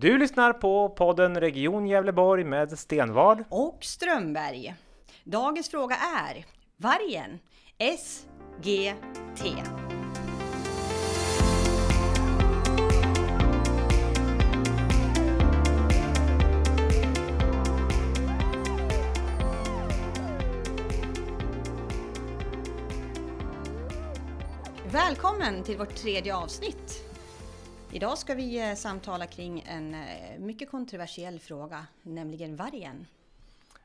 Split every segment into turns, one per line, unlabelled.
Du lyssnar på podden Region Gävleborg med Stenvard.
och Strömberg. Dagens fråga är Vargen SGT. Välkommen till vårt tredje avsnitt. Idag ska vi eh, samtala kring en eh, mycket kontroversiell fråga, nämligen vargen.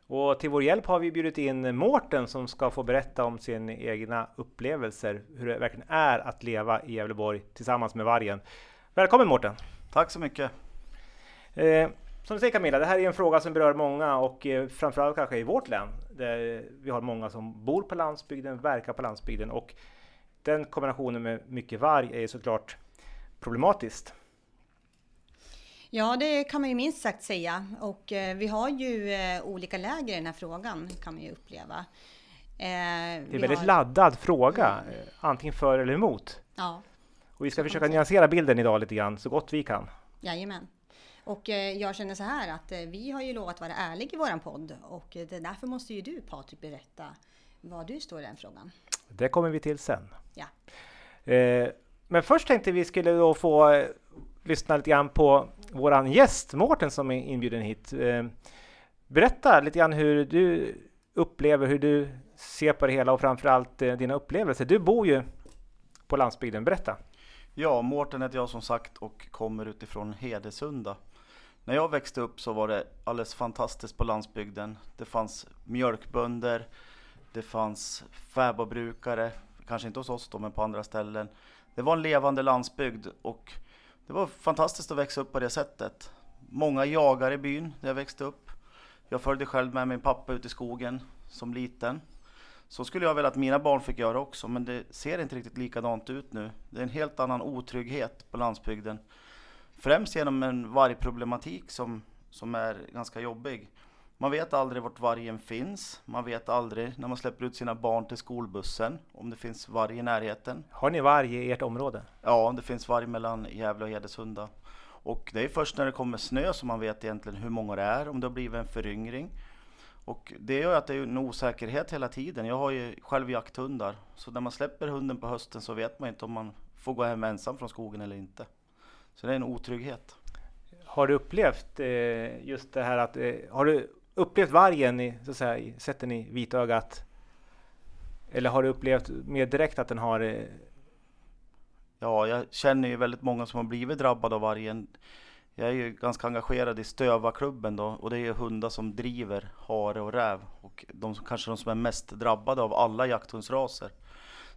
Och till vår hjälp har vi bjudit in Mårten som ska få berätta om sina egna upplevelser, hur det verkligen är att leva i Gävleborg tillsammans med vargen. Välkommen Mårten!
Tack så mycket.
Eh, som du säger Camilla, det här är en fråga som berör många och eh, framförallt kanske i vårt län. Där vi har många som bor på landsbygden, verkar på landsbygden och den kombinationen med mycket varg är såklart problematiskt.
Ja, det kan man ju minst sagt säga. Och eh, vi har ju eh, olika läger i den här frågan, kan man ju uppleva. Eh,
Det är en väldigt
har-
laddad fråga, eh, antingen för eller emot.
Ja,
Och vi ska försöka nyansera bilden idag lite grann, så gott vi kan.
jajamän. Och eh, jag känner så här att eh, vi har ju lovat vara ärliga i våran podd och därför måste ju du Patrik berätta var du står i den frågan.
Det kommer vi till sen.
Ja.
Men först tänkte vi skulle då få eh, lyssna lite grann på våran gäst Mårten som är inbjuden hit. Eh, berätta lite grann hur du upplever, hur du ser på det hela och framförallt eh, dina upplevelser. Du bor ju på landsbygden, berätta.
Ja, Mårten heter jag som sagt och kommer utifrån Hedesunda. När jag växte upp så var det alldeles fantastiskt på landsbygden. Det fanns mjölkbönder, det fanns fäbodbrukare, kanske inte hos oss då, men på andra ställen. Det var en levande landsbygd och det var fantastiskt att växa upp på det sättet. Många jagare i byn där jag växte upp. Jag följde själv med min pappa ut i skogen som liten. Så skulle jag vilja att mina barn fick göra också, men det ser inte riktigt likadant ut nu. Det är en helt annan otrygghet på landsbygden. Främst genom en vargproblematik som, som är ganska jobbig. Man vet aldrig vart vargen finns. Man vet aldrig när man släpper ut sina barn till skolbussen om det finns varg i närheten.
Har ni varg i ert område?
Ja, det finns varg mellan Gävle och Hedesunda. Och det är först när det kommer snö som man vet egentligen hur många det är, om det har blivit en föryngring. Och det gör att det är en osäkerhet hela tiden. Jag har ju själv jakthundar. Så när man släpper hunden på hösten så vet man inte om man får gå hem ensam från skogen eller inte. Så det är en otrygghet.
Har du upplevt eh, just det här att, eh, har du upplevt vargen i, så att säga, sett den i vitögat? Eller har du upplevt mer direkt att den har eh,
Ja, jag känner ju väldigt många som har blivit drabbade av vargen. Jag är ju ganska engagerad i Stövaklubben då och det är ju hundar som driver hare och räv och de som kanske de som är mest drabbade av alla jakthundsraser.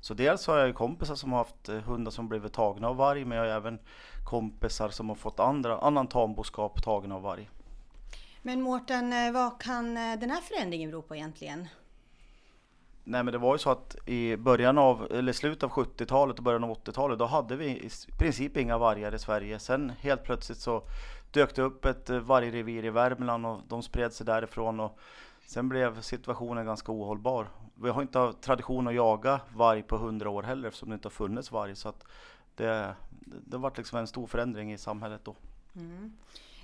Så dels har jag ju kompisar som har haft eh, hundar som blivit tagna av varg men jag har även kompisar som har fått andra, annan tamboskap tagen av varg.
Men Mårten, eh, vad kan eh, den här förändringen bero på egentligen?
Nej men det var ju så att i början av, eller slutet av 70-talet och början av 80-talet då hade vi i princip inga vargar i Sverige. Sen helt plötsligt så dök det upp ett eh, vargrevir i Värmland och de spred sig därifrån och sen blev situationen ganska ohållbar. Vi har inte tradition att jaga varg på 100 år heller eftersom det inte har funnits varg så att det, det varit liksom en stor förändring i samhället då.
Mm.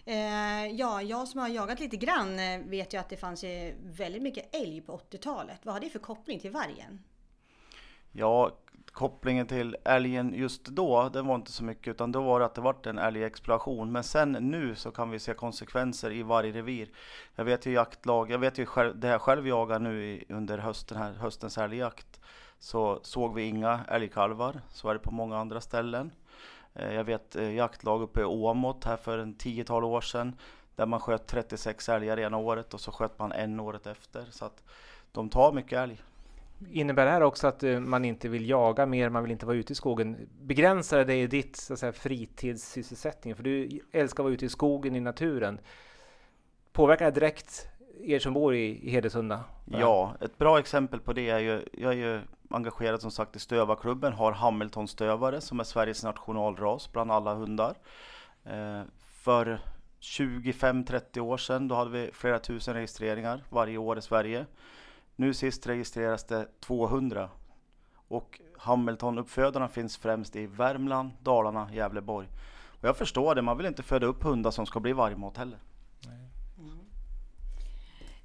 Eh, ja, jag som har jagat lite grann eh, vet ju att det fanns ju väldigt mycket älg på 80-talet. Vad har det för koppling till vargen?
Ja, kopplingen till älgen just då, den var inte så mycket utan då var det att det vart en älgexplosion. Men sen nu så kan vi se konsekvenser i varje revir. Jag vet ju jaktlag, jag vet ju själv, det jag själv jagar nu i, under hösten här, höstens älgjakt. Så såg vi inga älgkalvar, så är det på många andra ställen. Eh, jag vet eh, jaktlag uppe i Åmåt här för en tiotal år sedan. Där man sköt 36 älgar ena året och så sköt man en året efter. Så att de tar mycket älg.
Innebär det här också att eh, man inte vill jaga mer, man vill inte vara ute i skogen? Begränsar det i ditt så att säga, fritidssysselsättning? För du älskar att vara ute i skogen, i naturen. Påverkar det direkt er som bor i, i Hedesunda?
Ja, ett bra exempel på det är ju, jag är ju engagerad som sagt i Stövarklubben, har Hamiltonstövare som är Sveriges nationalras bland alla hundar. Eh, för 25-30 år sedan då hade vi flera tusen registreringar varje år i Sverige. Nu sist registreras det 200 och Hamiltonuppfödarna finns främst i Värmland, Dalarna, Gävleborg. Och jag förstår det, man vill inte föda upp hundar som ska bli vargmat heller.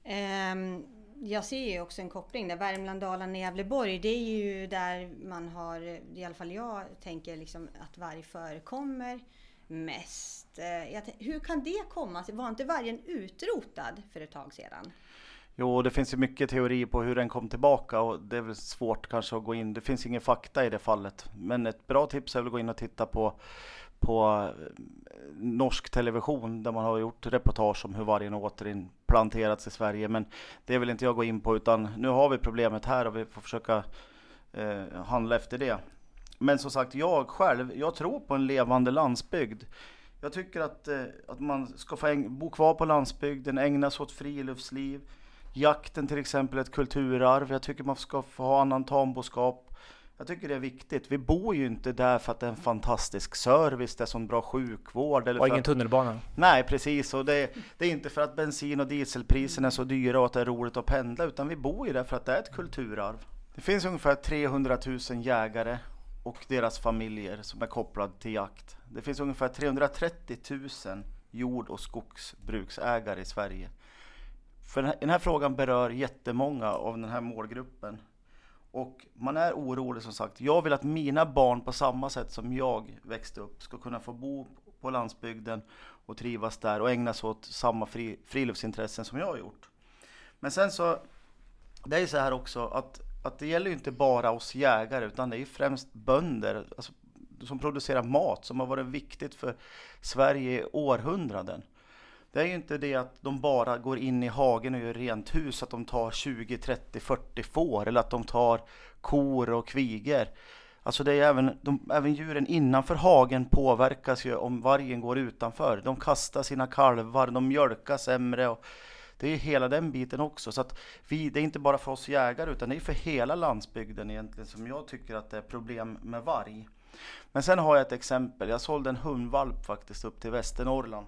Ehm, jag ser ju också en koppling där Värmland, Dalarna, Gävleborg. Det är ju där man har, i alla fall jag tänker liksom att varg förekommer mest. Eh, hur kan det komma sig? Var inte vargen utrotad för ett tag sedan?
Jo, det finns ju mycket teori på hur den kom tillbaka och det är väl svårt kanske att gå in. Det finns ingen fakta i det fallet. Men ett bra tips är väl att gå in och titta på, på eh, norsk television där man har gjort reportage om hur vargen återin planterats i Sverige. Men det vill inte jag gå in på utan nu har vi problemet här och vi får försöka eh, handla efter det. Men som sagt, jag själv, jag tror på en levande landsbygd. Jag tycker att, eh, att man ska få bo kvar på landsbygden, ägna sig åt friluftsliv. Jakten till exempel är ett kulturarv. Jag tycker man ska få ha annan tamboskap. Jag tycker det är viktigt. Vi bor ju inte där för att det är en fantastisk service, det är sån bra sjukvård. Eller
Och ingen
att,
tunnelbana.
nej, precis. Och det, det är inte för att bensin och dieselpriserna är så dyra och att det är roligt att pendla, utan vi bor ju där för att det är ett kulturarv. Det finns ungefär 300 000 jägare och deras familjer som är kopplade till jakt. Det finns ungefär 330 000 jord och skogsbruksägare i Sverige. För den här, den här frågan berör jättemånga av den här målgruppen. Och man är orolig som sagt. Jag vill att mina barn på samma sätt som jag växte upp ska kunna få bo på landsbygden och trivas där och ägna sig åt samma fri, friluftsintressen som jag har gjort. Men sen så, det är ju så här också att, att det gäller ju inte bara oss jägare utan det är ju främst bönder alltså, som producerar mat som har varit viktigt för Sverige i århundraden. Det är ju inte det att de bara går in i hagen och gör rent hus, att de tar 20, 30, 40 får eller att de tar kor och kvigor. Alltså det är även, de, även djuren innanför hagen påverkas ju om vargen går utanför. De kastar sina kalvar, de mjölkar sämre och det är ju hela den biten också. Så att vi, det är inte bara för oss jägare utan det är för hela landsbygden egentligen som jag tycker att det är problem med varg. Men sen har jag ett exempel. Jag sålde en hundvalp faktiskt upp till Västernorrland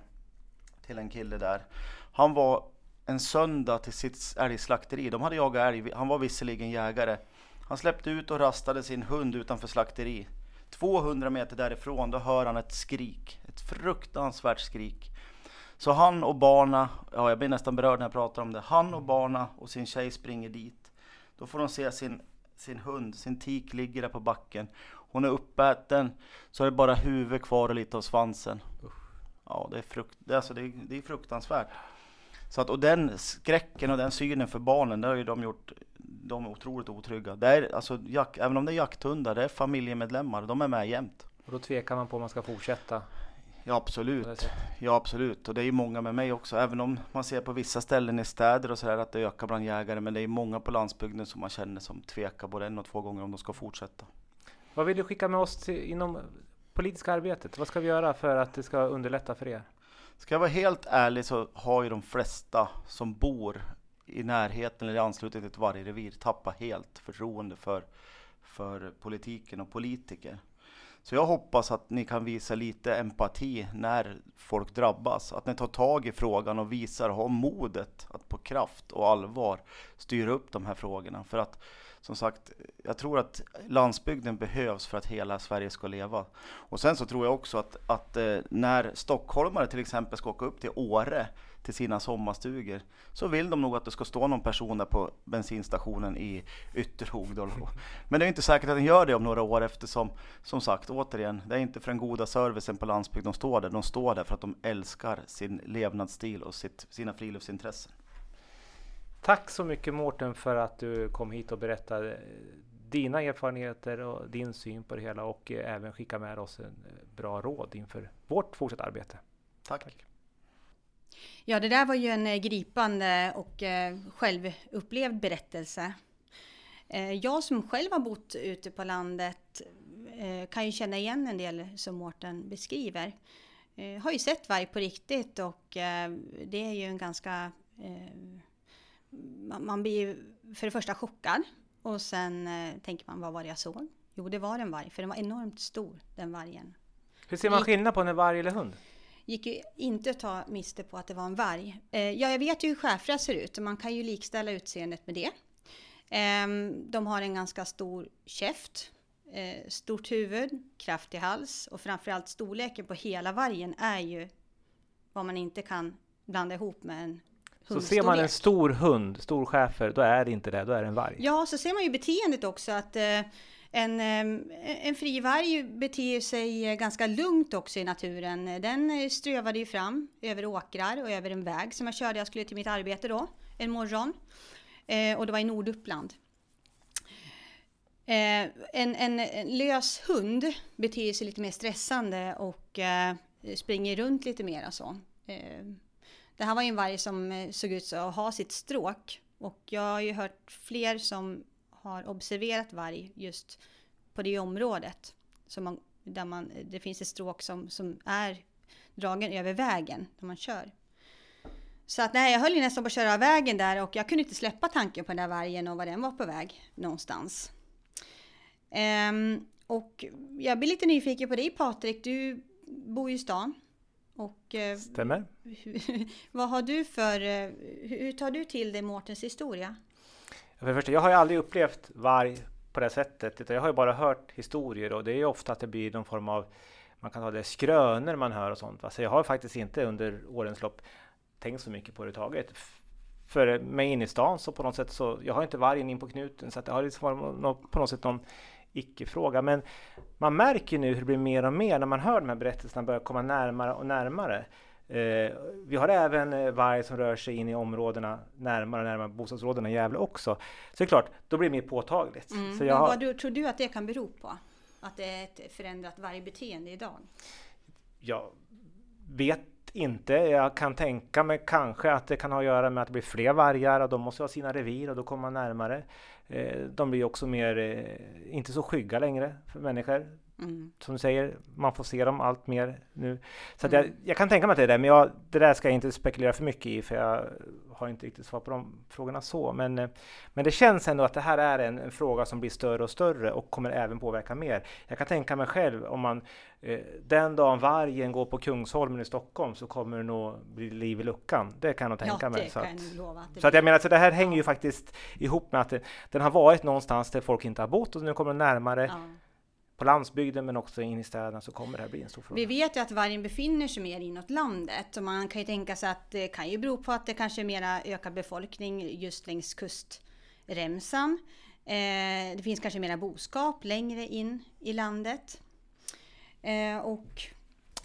till en kille där. Han var en söndag till sitt älgslakteri. De hade jagat älg. Han var visserligen jägare. Han släppte ut och rastade sin hund utanför slakteri. 200 meter därifrån, då hör han ett skrik. Ett fruktansvärt skrik. Så han och barna, ja jag blir nästan berörd när jag pratar om det. Han och barna och sin tjej springer dit. Då får de se sin, sin hund, sin tik ligger där på backen. Hon är uppäten, så är det bara huvudet kvar och lite av svansen. Ja, det är, frukt, alltså, det det är fruktansvärt. Så att, och den skräcken och den synen för barnen, det har ju de gjort de är otroligt otrygga. Det är, alltså, jak, även om det är jakthundar, det är familjemedlemmar, de är med jämt.
Och då tvekar man på om man ska fortsätta.
Ja absolut, ja absolut. Och det är ju många med mig också. Även om man ser på vissa ställen i städer och sådär att det ökar bland jägare. Men det är många på landsbygden som man känner som tvekar både en och två gånger om de ska fortsätta.
Vad vill du skicka med oss till, inom politiska arbetet? Vad ska vi göra för att det ska underlätta för er?
Ska jag vara helt ärlig så har ju de flesta som bor i närheten eller i anslutning till ett vargrevir tappat helt förtroende för, för politiken och politiker. Så jag hoppas att ni kan visa lite empati när folk drabbas. Att ni tar tag i frågan och visar, ha modet att på kraft och allvar styra upp de här frågorna. För att som sagt, jag tror att landsbygden behövs för att hela Sverige ska leva. Och sen så tror jag också att, att eh, när stockholmare till exempel ska åka upp till Åre till sina sommarstugor så vill de nog att det ska stå någon person där på bensinstationen i Ytterhogdal. Men det är inte säkert att den gör det om några år eftersom, som sagt, återigen, det är inte för den goda servicen på landsbygden de står där. De står där för att de älskar sin levnadsstil och sitt, sina friluftsintressen.
Tack så mycket Mårten för att du kom hit och berättade eh, dina erfarenheter och din syn på det hela och eh, även skicka med oss en eh, bra råd inför vårt fortsatta arbete.
Tack.
Ja, det där var ju en gripande och självupplevd berättelse. Jag som själv har bott ute på landet kan ju känna igen en del som Mårten beskriver. Eh, Har ju sett varg på riktigt och det är ju en ganska... eh, man- Man blir för det första chockad och sen eh, tänker man vad var det jag såg? Jo, det var en varg, för den var enormt stor, den vargen.
Hur ser man skillnad på en varg eller hund?
gick ju inte att ta miste på att det var en varg. Eh, ja, jag vet ju hur schäfrar ser ut och man kan ju likställa utseendet med det. Ehm, de har en ganska stor käft. Eh, stort huvud, kraftig hals och framförallt storleken på hela vargen är ju vad man inte kan blanda ihop med en
Så ser man en stor hund, stor schäfer, då är det inte det, då är det en varg.
Ja, så ser man ju beteendet också att eh, en, eh, en frivarg beter sig ganska lugnt också i naturen. Den eh, strövade ju fram över åkrar och över en väg som jag körde. Jag skulle till mitt arbete då en morgon eh, och det var i Norduppland. Eh, en, en, en lös hund beter sig lite mer stressande och eh, springer runt lite mer och så. Det här var ju en varg som eh, såg ut att ha sitt stråk och jag har ju hört fler som har observerat varg just på det området. Som man, där man, det finns ett stråk som, som är dragen över vägen när man kör. Så att nej, jag höll ju nästan på att köra av vägen där och jag kunde inte släppa tanken på den där vargen och var den var på väg någonstans. Ehm, och jag blir lite nyfiken på dig Patrik, du bor ju i stan. Och eh,
Stämmer?
vad har du för, eh, hur tar du till dig Mårtens historia?
För det första, jag har ju aldrig upplevt varg på det sättet, utan jag har ju bara hört historier och det är ju ofta att det blir någon form av, man kan ha det skrönor man hör och sånt. Va? Så jag har faktiskt inte under årens lopp tänkt så mycket på det taget. För mig in i stan så på något sätt så, jag har inte vargen in på knuten så att det har liksom på något sätt någon icke-fråga. Men man märker nu hur det blir mer och mer när man hör de här berättelserna börja komma närmare och närmare. Eh, vi har även eh, varg som rör sig in i områdena närmare och närmare bostadsområdena i Gävle också. Så det är klart, då blir det mer påtagligt.
Mm.
Så jag
Men vad du, tror du att det kan bero på? Att det är ett förändrat vargbeteende idag?
jag vet inte. Jag kan tänka mig kanske att det kan ha att göra med att det blir fler vargar och de måste ha sina revir och då kommer man närmare. Eh, de blir också mer, eh, inte så skygga längre för människor.
Mm.
Som du säger, man får se dem allt mer nu. Så
Mm.
jag, jag kan tänka mig att det är det, men jag, det där ska jag inte spekulera för mycket i för jag har inte riktigt svar på de frågorna så. Men, eh, men det känns ändå att det här är en, en fråga som blir större och större och kommer även påverka mer. Jag kan tänka mig själv om man eh, den dagen vargen går på Kungsholmen i Stockholm så kommer det nog bli liv i luckan. Det kan jag nog tänka
ja,
mig. Så att.
Att
så att jag menar, så det här hänger ju faktiskt ihop med att det, den har varit någonstans där folk inte har bott och nu kommer den närmare
ja.
På landsbygden men också in i städerna så kommer det här bli en stor fråga.
Vi vet ju att vargen befinner sig mer inåt landet och man kan ju tänka sig att det kan ju bero på att det kanske är mera ökad befolkning just längs kustremsan. Eh, det finns kanske mera boskap längre in i landet. Eh, och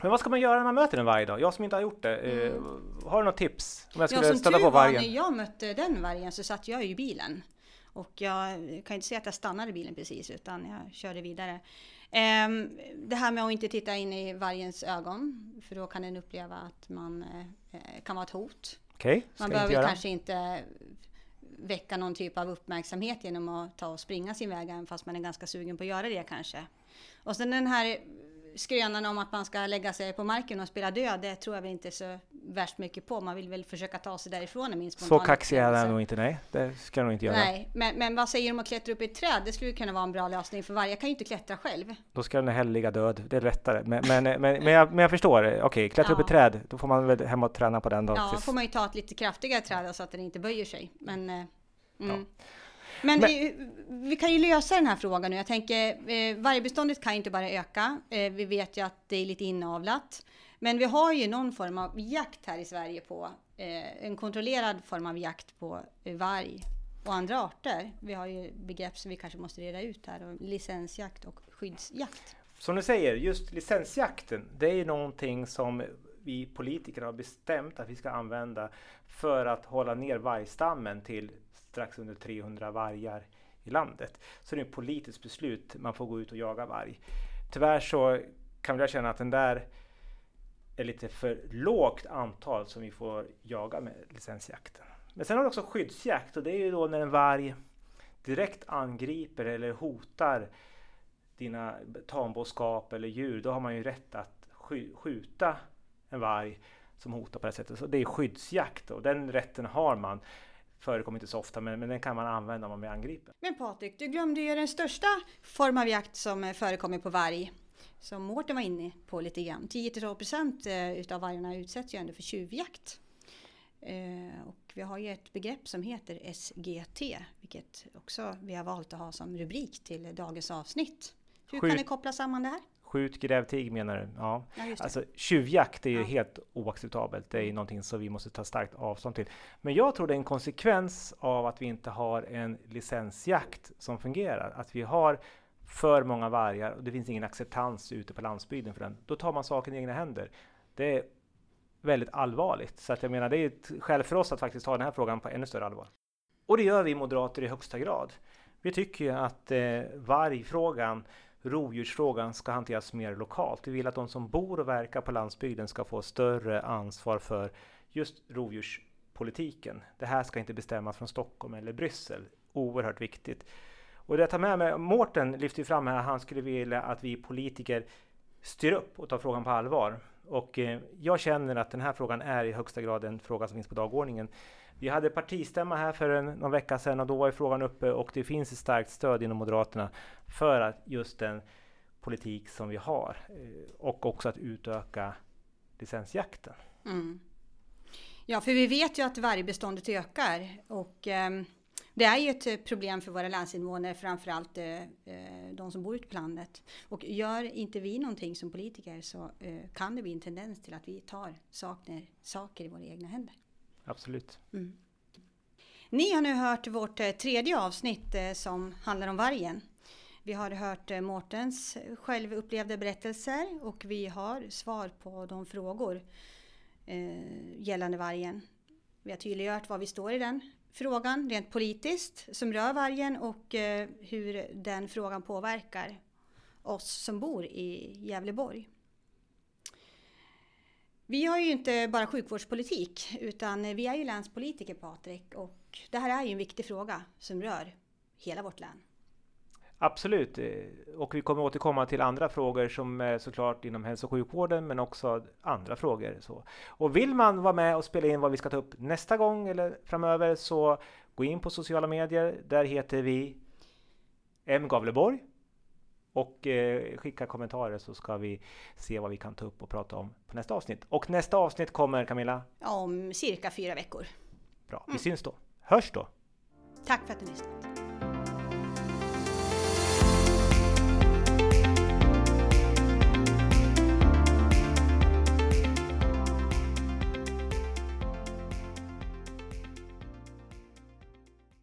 Men vad ska man göra när man möter en varg då? Jag som inte har gjort det. Eh, har du något tips? Om jag
Ja,
skulle
som
stöta
tur
på
var
vargen?
när jag mötte den vargen så satt jag i bilen. Och jag kan inte säga att jag stannade bilen precis utan jag körde vidare. Ehm, det här med att inte titta in i vargens ögon för då kan den uppleva att man eh, kan vara ett hot.
Ska
Man
inte
behöver
göra.
kanske inte väcka någon typ av uppmärksamhet genom att ta och springa sin väg även fast man är ganska sugen på att göra det kanske. Och sen den här skrönan om att man ska lägga sig på marken och spela död, det tror jag väl inte så värst mycket på. Man vill väl försöka ta sig därifrån är min
Så
spontana
kaxig är
upplevelse.
nog inte, nej. Det ska jag nog inte göra.
Nej, men, men vad säger du om att klättra upp i ett träd? Det skulle kunna vara en bra lösning för varje kan ju inte klättra själv.
Då ska den hellre ligga död. Det är lättare. Men, men, men, men, jag, men jag förstår. Okej, klättra upp i
Ja.
träd. Då får man väl hem och träna på den då.
Ja,
tills-
får man ju ta ett lite kraftigare träd så att den inte böjer sig. Men, eh, mm.
Ja.
Men,
Men-
eh, vi kan ju lösa den här frågan nu. Jag tänker, eh, vargbeståndet kan ju inte bara öka. Eh, vi vet ju att det är lite inavlat. Men vi har ju någon form av jakt här i Sverige på, eh, en kontrollerad form av jakt på varg och andra arter. Vi har ju begrepp som vi kanske måste reda ut här, och licensjakt och skyddsjakt.
Som du säger, just licensjakten, det är ju någonting som vi politiker har bestämt att vi ska använda för att hålla ner vargstammen till strax under 300 vargar i landet. Så det är ett politiskt beslut, man får gå ut och jaga varg. Tyvärr så kan jag känna att den där är lite för lågt antal som vi får jaga med licensjakten. Men sen har vi också skyddsjakt och det är ju då när en varg direkt angriper eller hotar dina tamboskap eller djur, då har man ju rätt att sky- skjuta en varg som hotar på det sättet. Så det är skyddsjakt och den rätten har man. Förekommer inte så ofta, men, men den kan man använda om man blir angripen.
Men Patrik, du glömde ju den största form av jakt som förekommer på varg. Som Mårten var inne på lite grann. 10-12% utav vargarna utsätts ju ändå för tjuvjakt. Eh, och vi har ju ett begrepp som heter SGT, vilket också vi har valt att ha som rubrik till dagens avsnitt. Hur
Skjut-
kan ni koppla samman det här?
Skjut, gräv, tig menar du? Ja.
Ja.
Alltså tjuvjakt är ju
Ja.
helt oacceptabelt. Det är ju någonting som vi måste ta starkt avstånd till. Men jag tror det är en konsekvens av att vi inte har en licensjakt som fungerar. Att vi har för många vargar och det finns ingen acceptans ute på landsbygden för den. Då tar man saken i egna händer. Det är väldigt allvarligt. Så att jag menar, det är ett skäl för oss att faktiskt ta den här frågan på ännu större allvar. Och det gör vi moderater i högsta grad. Vi tycker ju att eh, vargfrågan rovdjursfrågan ska hanteras mer lokalt. Vi vill att de som bor och verkar på landsbygden ska få större ansvar för just rovdjurspolitiken. Det här ska inte bestämmas från Stockholm eller Bryssel. Oerhört viktigt. Och det jag tar med mig, Mårten lyfter ju fram här, han skulle vilja att vi politiker styr upp och tar frågan på allvar. Och eh, jag känner att den här frågan är i högsta grad en fråga som finns på dagordningen. Vi hade partistämma här för en, någon vecka sedan och då var ju frågan uppe och det finns ett starkt stöd inom Moderaterna för att just den politik som vi har eh, och också att utöka licensjakten.
Mm. Ja, för vi vet ju att vargbeståndet ökar och eh, det är ju ett eh, problem för våra landsinvånare, framförallt eh, eh, de som bor ute på landet. Och gör inte vi någonting som politiker så eh, kan det bli en tendens till att vi tar saker, saker i våra egna händer.
Absolut.
Mm. Ni har nu hört vårt tredje avsnitt eh, som handlar om vargen. Vi har hört Mårtens självupplevda berättelser och vi har svar på de frågor eh, gällande vargen. Vi har tydliggjort var vi står i den frågan rent politiskt som rör vargen och eh, hur den frågan påverkar oss som bor i Gävleborg. Vi har ju inte bara sjukvårdspolitik utan vi är ju länspolitiker Patrik och det här är ju en viktig fråga som rör hela vårt län.
Absolut, och vi kommer återkomma till andra frågor som är såklart inom hälso och sjukvården men också andra frågor. Så. Och vill man vara med och spela in vad vi ska ta upp nästa gång eller framöver så gå in på sociala medier. Där heter vi M Gavleborg och eh, skicka kommentarer så ska vi se vad vi kan ta upp och prata om på nästa avsnitt. Och nästa avsnitt kommer Camilla.
Om cirka fyra veckor.
Bra, vi syns då. Hörs då!
Tack för att ni lyssnat.